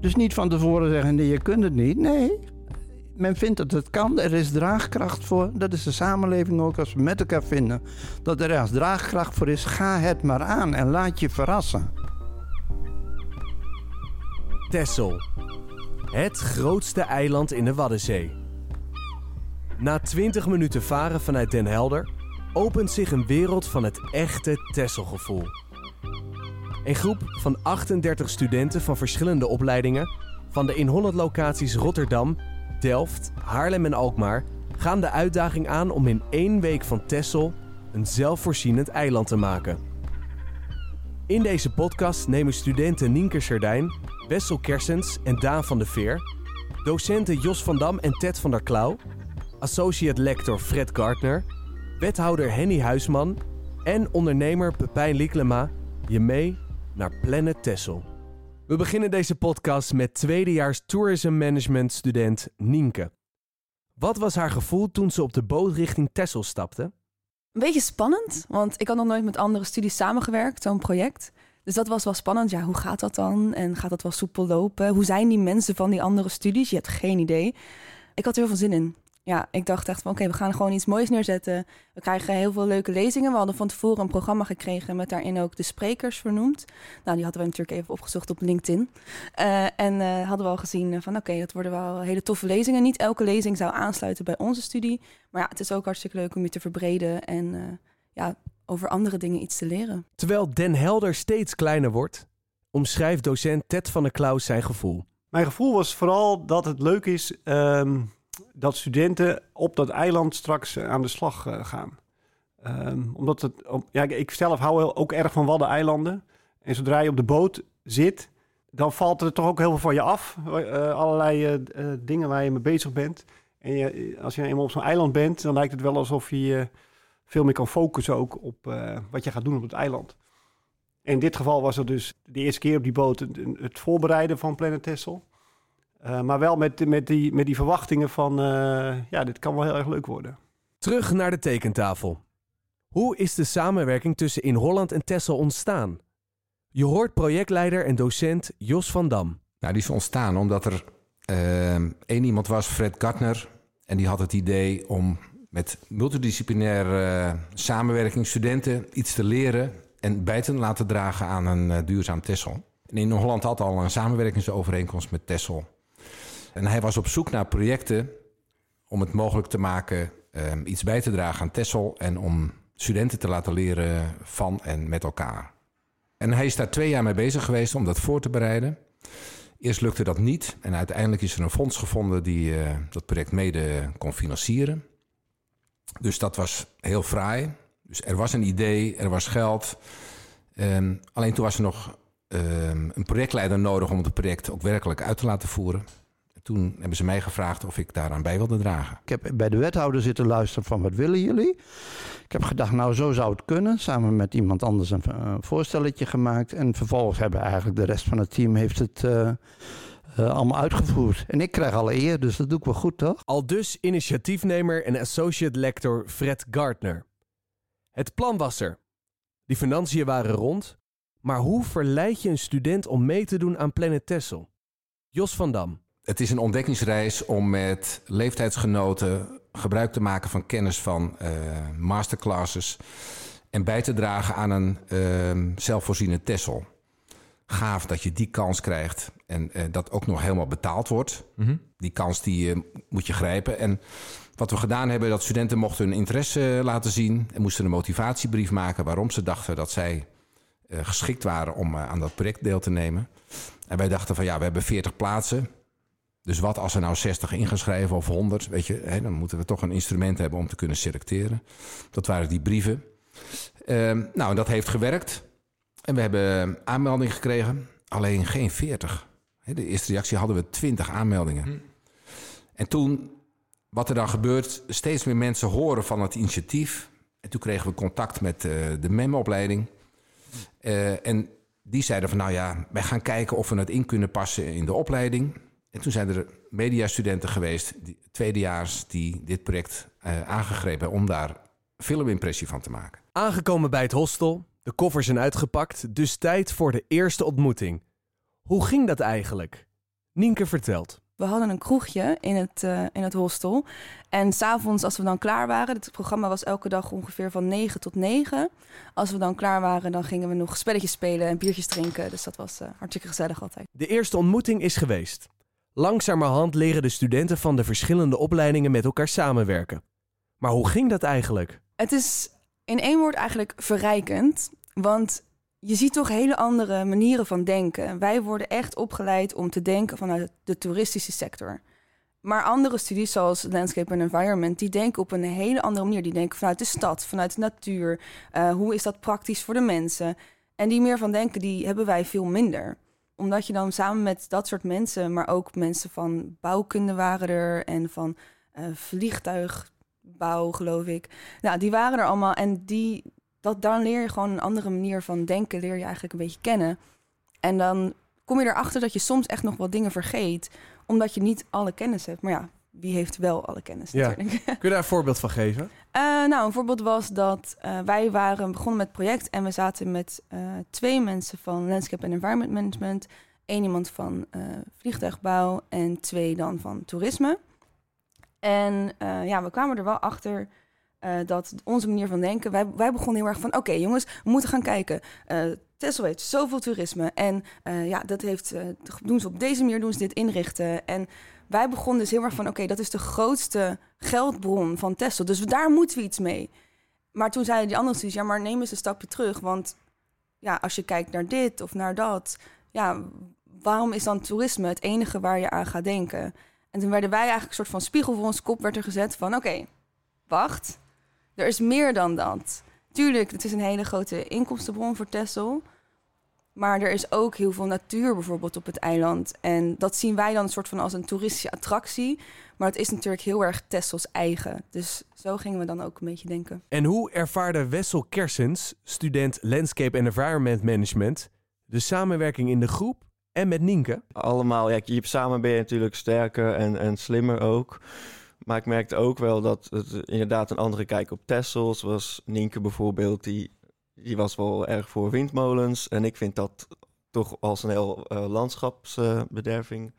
Dus niet van tevoren zeggen, nee, je kunt het niet. Nee, men vindt dat het kan, er is draagkracht voor. Dat is de samenleving ook, als we met elkaar vinden dat er ergens draagkracht voor is. Ga het maar aan en laat je verrassen. Texel. Het grootste eiland in de Waddenzee. Na 20 minuten varen vanuit Den Helder opent zich een wereld van het echte Tesselgevoel. Een groep van 38 studenten van verschillende opleidingen van de in Holland locaties Rotterdam, Delft, Haarlem en Alkmaar gaan de uitdaging aan om in één week van Texel een zelfvoorzienend eiland te maken. In deze podcast nemen studenten Nienke Sardijn, Wessel Kersens en Daan van de Veer, docenten Jos van Dam en Ted van der Klauw, associate lector Fred Gardner, wethouder Henny Huisman en ondernemer Pepijn Lieklema je mee naar Planet Texel. We beginnen deze podcast met tweedejaars tourism management student Nienke. Wat was haar gevoel toen ze op de boot richting Texel stapte? Een beetje spannend, want ik had nog nooit met andere studies samengewerkt, zo'n project. Dus dat was wel spannend. Ja, hoe gaat dat dan? En gaat dat wel soepel lopen? Hoe zijn die mensen van die andere studies? Je hebt geen idee. Ik had er heel veel zin in ja, ik dacht echt van oké, we gaan gewoon iets moois neerzetten. We krijgen heel veel leuke lezingen. We hadden van tevoren een programma gekregen met daarin ook de sprekers vernoemd. Nou, die hadden we natuurlijk even opgezocht op LinkedIn. Uh, en uh, hadden we al gezien van oké, dat worden wel hele toffe lezingen. Niet elke lezing zou aansluiten bij onze studie. Maar ja, het is ook hartstikke leuk om je te verbreden en uh, ja, over andere dingen iets te leren. Terwijl Den Helder steeds kleiner wordt, omschrijft docent Ted van der Klaus zijn gevoel. Mijn gevoel was vooral dat het leuk is... Um dat studenten op dat eiland straks eh, aan de slag eh, gaan. Um, omdat het, ja, ik zelf hou ook erg van waddeneilanden. En zodra je op de boot zit, dan valt er toch ook heel veel van je af. Uh, allerlei dingen waar je mee bezig bent. En je, als je eenmaal op zo'n eiland bent, dan lijkt het wel alsof je veel meer kan focussen ook op wat je gaat doen op het eiland. in dit geval was het dus de eerste keer op die boot het, het voorbereiden van Planet Tessel. Uh, maar wel met, met, die, met die verwachtingen van, uh, ja, dit kan wel heel erg leuk worden. Terug naar de tekentafel. Hoe is de samenwerking tussen In Holland en Tessel ontstaan? Je hoort projectleider en docent Jos van Dam. Nou, die is ontstaan omdat er uh, één iemand was, Fred Gartner. En die had het idee om met multidisciplinaire samenwerking studenten iets te leren en bij te laten dragen aan een duurzaam Tessel. En in Holland had al een samenwerkingsovereenkomst met Tessel. En hij was op zoek naar projecten om het mogelijk te maken um, iets bij te dragen aan Tessel en om studenten te laten leren van en met elkaar. En hij is daar twee jaar mee bezig geweest om dat voor te bereiden. Eerst lukte dat niet en uiteindelijk is er een fonds gevonden die uh, dat project mede kon financieren. Dus dat was heel fraai. Dus er was een idee, er was geld. Um, alleen toen was er nog um, een projectleider nodig om het project ook werkelijk uit te laten voeren. Toen hebben ze mij gevraagd of ik daaraan bij wilde dragen. Ik heb bij de wethouder zitten luisteren van wat willen jullie? Ik heb gedacht, nou zo zou het kunnen. Samen met iemand anders een, voorstelletje gemaakt. En vervolgens hebben eigenlijk de rest van het team heeft het uh, uh, allemaal uitgevoerd. En ik krijg alle eer, dus dat doe ik wel goed, toch? Al dus initiatiefnemer en associate lector Fred Gardner. Het plan was er. Die financiën waren rond. Maar hoe verleid je een student om mee te doen aan Planet Tessel? Jos van Dam. Het is een ontdekkingsreis om met leeftijdsgenoten gebruik te maken van kennis van uh, masterclasses en bij te dragen aan een uh, zelfvoorzienende Tessel. Gaaf dat je die kans krijgt en uh, dat ook nog helemaal betaald wordt. Mm -hmm. Die kans die moet je grijpen. En wat we gedaan hebben, dat studenten mochten hun interesse laten zien en moesten een motivatiebrief maken waarom ze dachten dat zij geschikt waren om aan dat project deel te nemen. En wij dachten van ja, we hebben 40 plaatsen. Dus wat als er nou 60 ingeschreven of 100, weet je, hè, dan moeten we toch een instrument hebben om te kunnen selecteren. Dat waren die brieven. Uh, nou, dat heeft gewerkt. En we hebben aanmeldingen gekregen, alleen geen 40. De eerste reactie hadden we 20 aanmeldingen. Hm. En toen, wat er dan gebeurt, steeds meer mensen horen van het initiatief. En toen kregen we contact met uh, de MEM-opleiding. Uh, en die zeiden van, nou ja, wij gaan kijken of we het in kunnen passen in de opleiding. En toen zijn er mediastudenten geweest, die, tweedejaars, die dit project uh, aangegrepen om daar filmimpressie van te maken. Aangekomen bij het hostel, de koffers zijn uitgepakt, dus tijd voor de eerste ontmoeting. Hoe ging dat eigenlijk? Nienke vertelt. We hadden een kroegje in het, uh, in het hostel. En s'avonds, als we dan klaar waren, het programma was elke dag ongeveer van 9 tot 9. Als we dan klaar waren, dan gingen we nog spelletjes spelen en biertjes drinken. Dus dat was uh, hartstikke gezellig altijd. De eerste ontmoeting is geweest. Langzamerhand leren de studenten van de verschillende opleidingen met elkaar samenwerken. Maar hoe ging dat eigenlijk? Het is in één woord eigenlijk verrijkend. Want je ziet toch hele andere manieren van denken. Wij worden echt opgeleid om te denken vanuit de toeristische sector. Maar andere studies, zoals Landscape and Environment, die denken op een hele andere manier. Die denken vanuit de stad, vanuit de natuur. Uh, hoe is dat praktisch voor de mensen? En die meer van denken, die hebben wij veel minder. Omdat je dan samen met dat soort mensen, maar ook mensen van bouwkunde waren er en van uh, vliegtuigbouw, geloof ik. Nou, die waren er allemaal en die, dat, dan leer je gewoon een andere manier van denken, leer je eigenlijk een beetje kennen. En dan kom je erachter dat je soms echt nog wat dingen vergeet, omdat je niet alle kennis hebt. Maar ja, wie heeft wel alle kennis Ja. natuurlijk. Kun je daar een voorbeeld van geven? Eh, nou, een voorbeeld was dat eh, wij waren begonnen met het project en we zaten met eh, twee mensen van Landscape and Environment Management, één iemand van vliegtuigbouw en twee dan van toerisme. En ja, we kwamen er wel achter dat onze manier van denken, wij, wij begonnen heel erg van, oké jongens, we moeten gaan kijken. Texel heeft zoveel toerisme en ja, dat heeft, doen ze op deze manier, doen ze dit inrichten. En wij begonnen dus heel erg van, oké, dat is de grootste geldbron van Texel, dus daar moeten we iets mee. Maar toen zeiden die andere studies, ja, maar neem eens een stapje terug, want ja, als je kijkt naar dit of naar dat, ja, waarom is dan toerisme het enige waar je aan gaat denken? En toen werden wij eigenlijk een soort van spiegel voor ons kop werd er gezet van, oké, wacht, er is meer dan dat. Tuurlijk, het is een hele grote inkomstenbron voor Texel. Maar er is ook heel veel natuur bijvoorbeeld op het eiland. En dat zien wij dan een soort van als een toeristische attractie. Maar het is natuurlijk heel erg Tessels eigen. Dus zo gingen we dan ook een beetje denken. En hoe ervaarde Wessel Kersens, student Landscape and Environment Management, de samenwerking in de groep en met Nienke? allemaal, ja, je, samen ben je natuurlijk sterker en, en slimmer ook. Maar ik merkte ook wel dat het inderdaad een andere kijk op Tessels was. Nienke bijvoorbeeld, die, die was wel erg voor windmolens. En ik vind dat toch als een heel eh, landschapsbederving.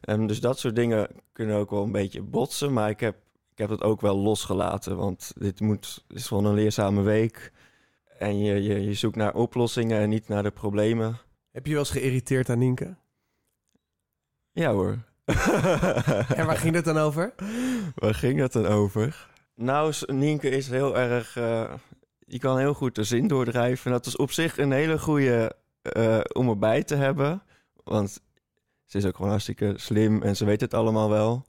En dus dat soort dingen kunnen ook wel een beetje botsen. Maar ik heb, ik heb het ook wel losgelaten. Want dit moet, dit is gewoon een leerzame week. En je, je, je zoekt naar oplossingen en niet naar de problemen. Heb je wel eens geïrriteerd aan Nienke? Ja hoor. En waar ging het dan over? Waar ging het dan over? Nou, Nienke is heel erg... eh je kan heel goed de zin doordrijven. Dat is op zich een hele goede eh, om erbij te hebben. Want ze is ook gewoon hartstikke slim en ze weet het allemaal wel.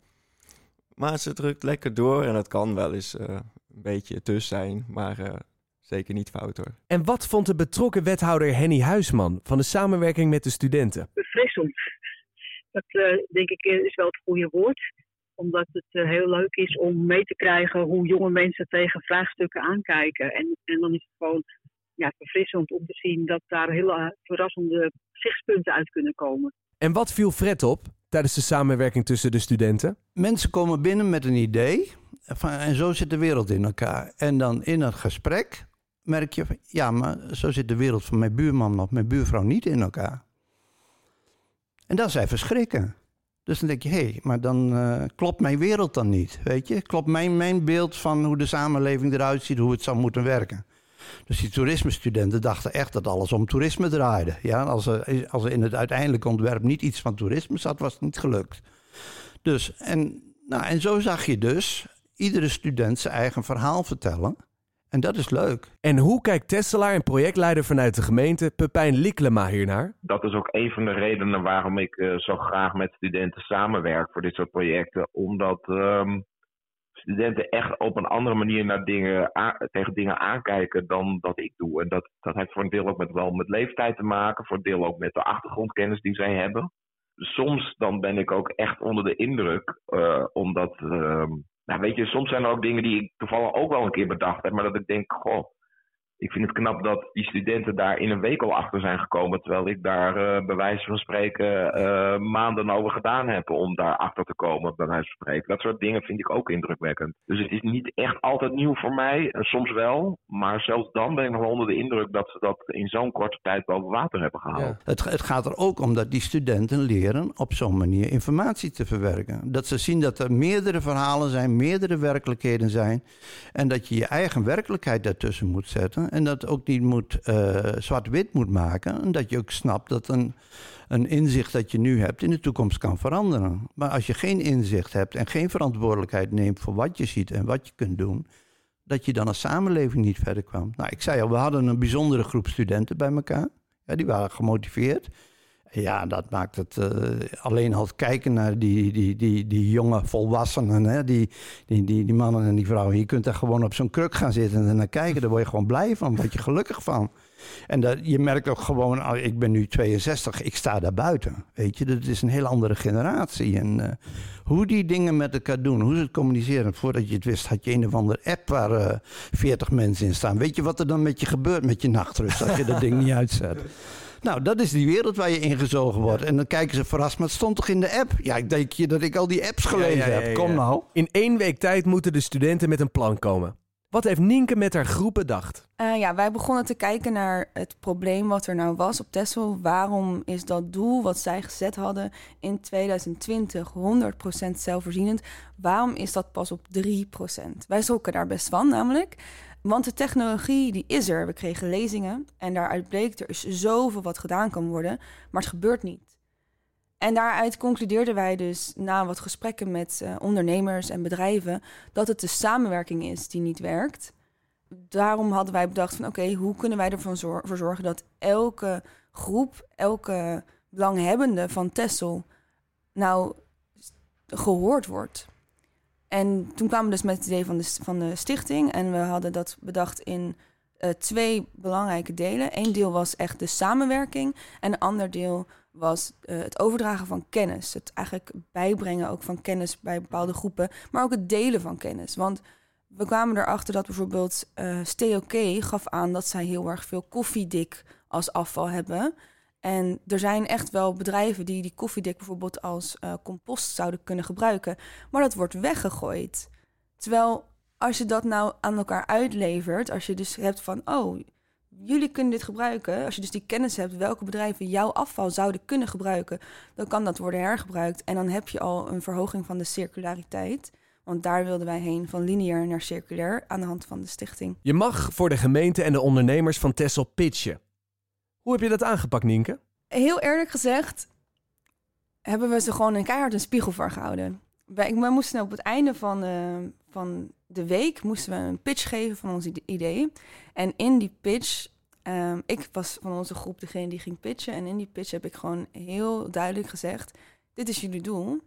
Maar ze drukt lekker door en dat kan wel eens eh, een beetje tussen zijn. Maar eh, zeker niet fout hoor. En wat vond de betrokken wethouder Henny Huisman van de samenwerking met de studenten? befrissend. Dat eh, denk ik is wel het goede woord. Omdat het eh, heel leuk is om mee te krijgen hoe jonge mensen tegen vraagstukken aankijken. En, en dan is het gewoon ja, verfrissend om te zien dat daar hele eh, verrassende zichtspunten uit kunnen komen. En wat viel Fred op tijdens de samenwerking tussen de studenten? Mensen komen binnen met een idee. Van, en zo zit de wereld in elkaar. En dan in het gesprek merk je, van, ja, maar zo zit de wereld van mijn buurman of mijn buurvrouw niet in elkaar. En dat is even schrikken. Dus dan denk je, hé, hey, maar dan eh, klopt mijn wereld dan niet, weet je? Klopt mijn, mijn beeld van hoe de samenleving eruit ziet, hoe het zou moeten werken. Dus die toerismestudenten dachten echt dat alles om toerisme draaide. Ja, als, er, als in het uiteindelijke ontwerp niet iets van toerisme zat, was het niet gelukt. Dus, en, nou, en zo zag je dus iedere student zijn eigen verhaal vertellen. En dat is leuk. En hoe kijkt Tesselaar en projectleider vanuit de gemeente Pepijn Liklema hiernaar? dat is ook een van de redenen waarom ik eh, zo graag met studenten samenwerk voor dit soort projecten. Omdat ehm, studenten echt op een andere manier naar dingen tegen dingen aankijken dan dat ik doe. En dat, dat heeft voor een deel ook met, wel met leeftijd te maken, voor een deel ook met de achtergrondkennis die zij hebben. Soms dan ben ik ook echt onder de indruk, eh, omdat, ehm, nou weet je, soms zijn er ook dingen die ik toevallig ook wel een keer bedacht heb, maar dat ik denk, goh, ik vind het knap dat die studenten daar in een week al achter zijn gekomen. Terwijl ik daar uh, bij wijze van spreken uh, maanden over gedaan heb om daar achter te komen, bij wijze van spreken. Dat soort dingen vind ik ook indrukwekkend. Dus het is niet echt altijd nieuw voor mij. Soms wel. Maar zelfs dan ben ik nog onder de indruk dat ze dat in zo'n korte tijd boven water hebben gehaald. Ja. Het, het gaat er ook om dat die studenten leren op zo'n manier informatie te verwerken. Dat ze zien dat er meerdere verhalen zijn, meerdere werkelijkheden zijn. En dat je je eigen werkelijkheid daartussen moet zetten. En dat ook niet moet uh, zwart-wit moet maken. En dat je ook snapt dat een, een inzicht dat je nu hebt in de toekomst kan veranderen. Maar als je geen inzicht hebt en geen verantwoordelijkheid neemt voor wat je ziet en wat je kunt doen, dat je dan als samenleving niet verder kwam. Nou, ik zei al, we hadden een bijzondere groep studenten bij elkaar. Ja, die waren gemotiveerd. Ja, dat maakt het uh, alleen al kijken naar die, die, die, die jonge volwassenen, hè? Die, die, die, die mannen en die vrouwen. Je kunt daar gewoon op zo'n kruk gaan zitten en naar kijken. Daar word je gewoon blij van, word je gelukkig van. En dat, je merkt ook gewoon, oh, ik ben nu 62, ik sta daar buiten. Weet je, dat is een hele andere generatie. En uh, hoe die dingen met elkaar doen, hoe ze het communiceren. Voordat je het wist, had je een of andere app waar uh, 40 mensen in staan. Weet je wat er dan met je gebeurt met je nachtrust als je dat ding niet uitzet? Nou, dat is die wereld waar je ingezogen wordt. En dan kijken ze verrast, maar het stond toch in de app? Ja, ik denk je dat ik al die apps gelezen ja, ja, ja, heb. Kom nou. In één week tijd moeten de studenten met een plan komen. Wat heeft Nienke met haar groep bedacht? Uh, ja, wij begonnen te kijken naar het probleem wat er nou was op Texel. Waarom is dat doel wat zij gezet hadden in 2020 100% zelfvoorzienend? Waarom is dat pas op 3%? Wij zoeken daar best van namelijk. Want de technologie die is er. We kregen lezingen en daaruit bleek er is zoveel wat gedaan kan worden, maar het gebeurt niet. En daaruit concludeerden wij dus na wat gesprekken met uh, ondernemers en bedrijven dat het de samenwerking is die niet werkt. Daarom hadden wij bedacht van oké, hoe kunnen wij ervoor zor voor zorgen dat elke groep, elke belanghebbende van Tessel nou gehoord wordt. En toen kwamen we dus met het idee van de, van de stichting. En we hadden dat bedacht in uh, twee belangrijke delen. Eén deel was echt de samenwerking. En een ander deel was uh, het overdragen van kennis. Het eigenlijk bijbrengen ook van kennis bij bepaalde groepen. Maar ook het delen van kennis. Want we kwamen erachter dat bijvoorbeeld uh, gaf aan dat zij heel erg veel koffiedik als afval hebben. En er zijn echt wel bedrijven die die koffiedik bijvoorbeeld als uh, compost zouden kunnen gebruiken. Maar dat wordt weggegooid. Terwijl als je dat nou aan elkaar uitlevert, als je dus hebt van, oh, jullie kunnen dit gebruiken. Als je dus die kennis hebt welke bedrijven jouw afval zouden kunnen gebruiken, dan kan dat worden hergebruikt. En dan heb je al een verhoging van de circulariteit. Want daar wilden wij heen, van lineair naar circulair, aan de hand van de stichting. Je mag voor de gemeente en de ondernemers van Tessel pitchen. Hoe heb je dat aangepakt, Nienke? Heel eerlijk gezegd hebben we ze gewoon een keihard een spiegel voor gehouden. Wij moesten op het einde van, uh, van de week moesten we een pitch geven van ons idee. En in die pitch, um, ik was van onze groep degene die ging pitchen. En in die pitch heb ik gewoon heel duidelijk gezegd: Dit is jullie doel,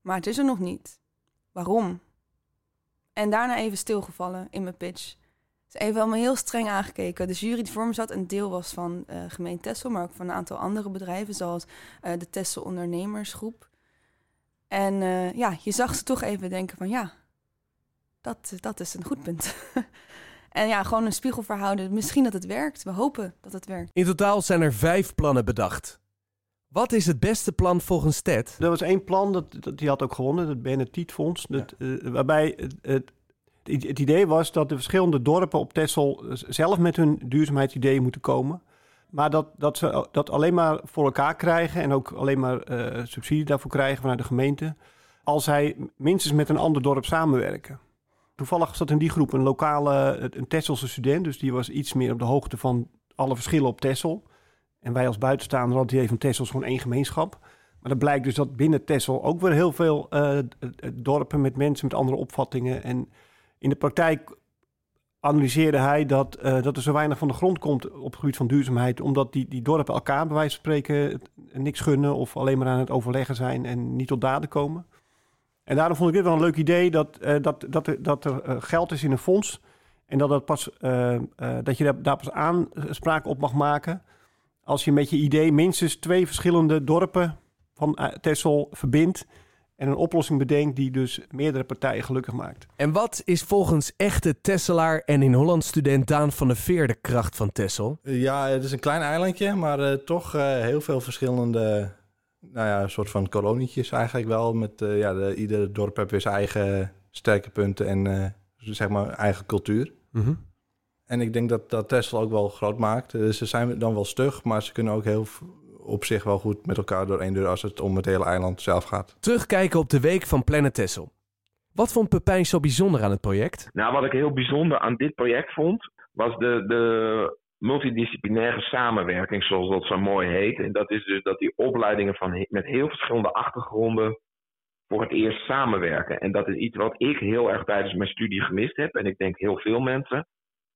maar het is er nog niet. Waarom? En daarna even stilgevallen in mijn pitch. Ze heeft wel me heel streng aangekeken. De jury die voor me zat, een deel was van uh, gemeente Tessel, maar ook van een aantal andere bedrijven, zoals uh, de Tessel Ondernemersgroep. En uh, ja, je zag ze toch even denken van ja, dat, dat is een goed punt. en ja, gewoon een spiegel verhouden. Misschien dat het werkt. We hopen dat het werkt. In totaal zijn er vijf plannen bedacht. Wat is het beste plan volgens Ted? Er was één plan, dat, dat die had ook gewonnen, het Benetiet Fonds. Dat, ja. uh, waarbij het, het, het, idee was dat de verschillende dorpen op Texel zelf met hun duurzaamheidsideeën moeten komen. Maar dat, dat ze dat alleen maar voor elkaar krijgen en ook alleen maar uh, subsidie daarvoor krijgen vanuit de gemeente. Als zij minstens met een ander dorp samenwerken. Toevallig zat in die groep een lokale, een Tesselse student. Dus die was iets meer op de hoogte van alle verschillen op Tessel. En wij als buitenstaander hadden die van Tessel gewoon één gemeenschap. Maar dan blijkt dus dat binnen Tessel ook weer heel veel dorpen met mensen met andere opvattingen. En in de praktijk analyseerde hij dat, uh, dat er zo weinig van de grond komt op het gebied van duurzaamheid. Omdat die, die dorpen elkaar bij wijze van spreken niks gunnen of alleen maar aan het overleggen zijn en niet tot daden komen. En daarom vond ik dit wel een leuk idee dat, uh, dat, dat, er, dat er uh, geld is in een fonds. En dat, dat, pas, dat je daar, daar pas aanspraak op mag maken als je met je idee minstens twee verschillende dorpen van Texel verbindt. En een oplossing bedenkt die dus meerdere partijen gelukkig maakt. En wat is volgens echte Tesselaar en in Holland student Daan van de Veer de kracht van Tessel? Ja, het is een klein eilandje, maar uh, toch uh, heel veel verschillende, nou ja, soort van kolonietjes eigenlijk wel. Met, uh, ja, de, ieder dorp heeft weer zijn eigen sterke punten en zeg maar eigen cultuur. Mm -hmm. En ik denk dat dat Tessel ook wel groot maakt. ze zijn dan wel stug, maar ze kunnen ook heel op zich wel goed met elkaar door één deur als het om het hele eiland zelf gaat. Terugkijken op de week van Planet Tessel. Wat vond Pepijn zo bijzonder aan het project? Nou, wat ik heel bijzonder aan dit project vond, was de, de multidisciplinaire samenwerking, zoals dat zo mooi heet. En dat is dus dat die opleidingen van, met heel verschillende achtergronden voor het eerst samenwerken. En dat is iets wat ik heel erg tijdens mijn studie gemist heb. En ik denk heel veel mensen.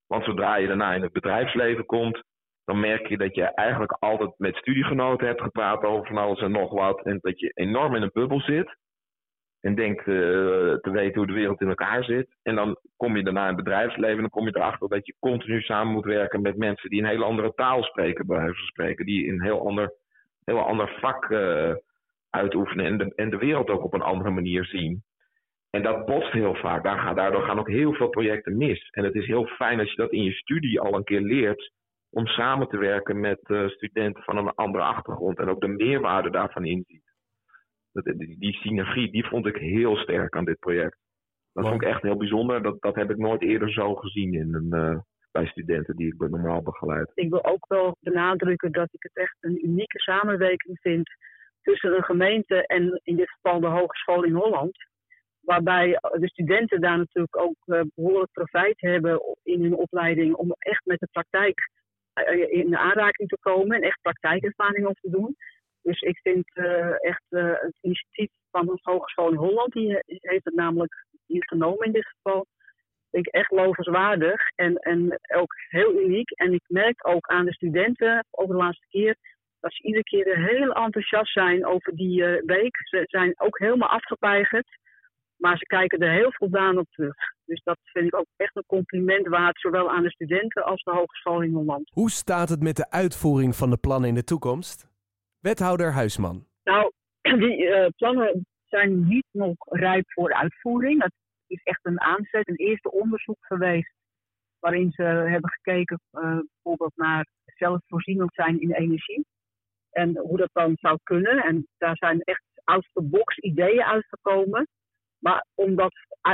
Want zodra je daarna in het bedrijfsleven komt, dan merk je dat je eigenlijk altijd met studiegenoten hebt gepraat over van alles en nog wat. En dat je enorm in een bubbel zit. En denkt uh, te weten hoe de wereld in elkaar zit. En dan kom je daarna in het bedrijfsleven. En dan kom je erachter dat je continu samen moet werken met mensen die een hele andere taal spreken, bij spreken. Die een heel ander, heel ander vak uh, uitoefenen. En de, en de wereld ook op een andere manier zien. En dat botst heel vaak. Daardoor gaan ook heel veel projecten mis. En het is heel fijn als je dat in je studie al een keer leert om samen te werken met uh, studenten van een andere achtergrond en ook de meerwaarde daarvan inziet. Dat, die, die, synergie, die vond ik heel sterk aan dit project. Dat vond ik echt heel bijzonder. Dat, dat heb ik nooit eerder zo gezien in een, uh, bij studenten die ik normaal begeleid. Ik wil ook wel benadrukken dat ik het echt een unieke samenwerking vind tussen de gemeente en in dit geval de Hogeschool in Holland. Waarbij de studenten daar natuurlijk ook behoorlijk profijt hebben in hun opleiding om echt met de praktijk in aanraking te komen en echt praktijkervaring op te doen. Dus ik vind uh, echt uh, het initiatief van de Hogeschool in Holland, die heeft het namelijk hier genomen in dit geval, vind ik echt lovenswaardig en, en ook heel uniek. En ik merk ook aan de studenten over de laatste keer dat ze iedere keer heel enthousiast zijn over die week. Ze zijn ook helemaal afgepeigerd. Maar ze kijken er heel voldaan op terug. Dus dat vind ik ook echt een compliment waard, zowel aan de studenten als de Hogeschool in Holland. Hoe staat het met de uitvoering van de plannen in de toekomst? Wethouder Huisman. Nou, die uh, plannen zijn niet nog rijp voor uitvoering. Het is echt een aanzet, een eerste onderzoek geweest. Waarin ze hebben gekeken uh, bijvoorbeeld naar zelfvoorzienend zijn in energie. En hoe dat dan zou kunnen. En daar zijn echt out the box ideeën uitgekomen. Maar om dat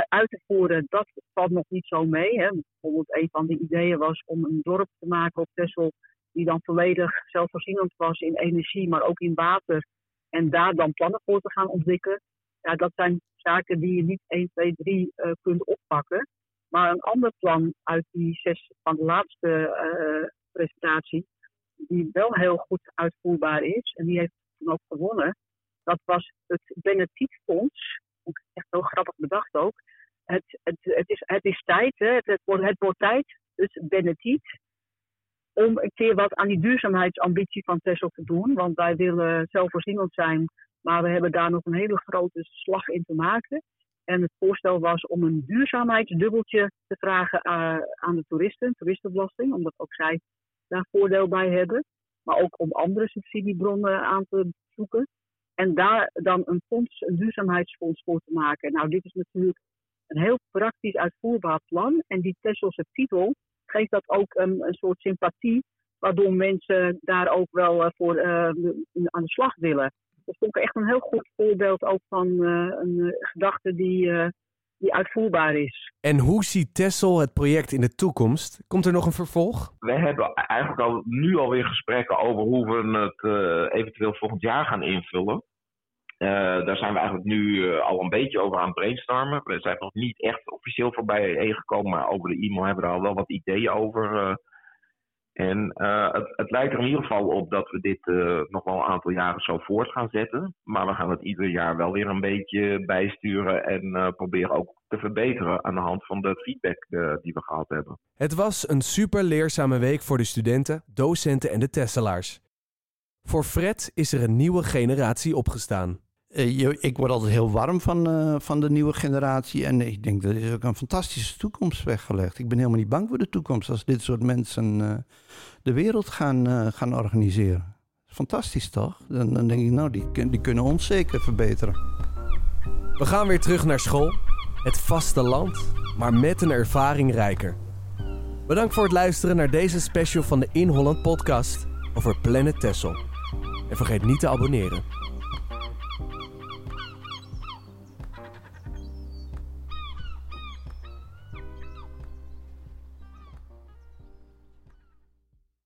uit te voeren, dat valt nog niet zo mee. Hè. Bijvoorbeeld een van de ideeën was om een dorp te maken op Texel die dan volledig zelfvoorzienend was in energie, maar ook in water. En daar dan plannen voor te gaan ontwikkelen. Ja, dat zijn zaken die je niet 1, 2, 3 uh, kunt oppakken. Maar een ander plan uit die zes van de laatste uh, presentatie, die wel heel goed uitvoerbaar is, en die heeft toen ook gewonnen, dat was het Benetietfonds echt heel grappig bedacht ook. Het, het, het, is, het is tijd, hè? Het, het, wordt, het wordt tijd, dus Benetiet, om een keer wat aan die duurzaamheidsambitie van Tesla te doen. Want wij willen zelfvoorzienend zijn, maar we hebben daar nog een hele grote slag in te maken. En het voorstel was om een duurzaamheidsdubbeltje te vragen uh, aan de toeristen, toeristenbelasting, omdat ook zij daar voordeel bij hebben. Maar ook om andere subsidiebronnen aan te zoeken. En daar dan een fonds, een duurzaamheidsfonds voor te maken. Nou, dit is natuurlijk een heel praktisch uitvoerbaar plan. En die Tesselse titel geeft dat ook een, soort sympathie, waardoor mensen daar ook wel uh, voor uh, aan de slag willen. Dat vond ik echt een heel goed voorbeeld ook van uh, een gedachte die, die uitvoerbaar is. En hoe ziet Tessel het project in de toekomst? Komt er nog een vervolg? We hebben eigenlijk al, nu alweer gesprekken over hoe we het uh, eventueel volgend jaar gaan invullen. Uh, daar zijn we eigenlijk nu uh, al een beetje over aan het brainstormen. We zijn nog niet echt officieel voorbij gekomen, maar over de e-mail hebben we er al wel wat ideeën over. En uh, het, het, lijkt er in ieder geval op dat we dit uh, nog wel een aantal jaren zo voort gaan zetten. Maar we gaan het ieder jaar wel weer een beetje bijsturen en uh, proberen ook te verbeteren aan de hand van de feedback die we gehad hebben. Het was een super leerzame week voor de studenten, docenten en de tesselaars. Voor Fred is er een nieuwe generatie opgestaan. Uh, ik word altijd heel warm van, uh, van de nieuwe generatie. En ik denk dat is ook een fantastische toekomst weggelegd. Ik ben helemaal niet bang voor de toekomst als dit soort mensen uh, de wereld gaan, gaan organiseren. Fantastisch toch? Dan, dan, denk ik, nou, die, die kunnen ons zeker verbeteren. We gaan weer terug naar school. Het vasteland, maar met een ervaring rijker. Bedankt voor het luisteren naar deze special van de In Holland podcast over Planet Tessel. En vergeet niet te abonneren.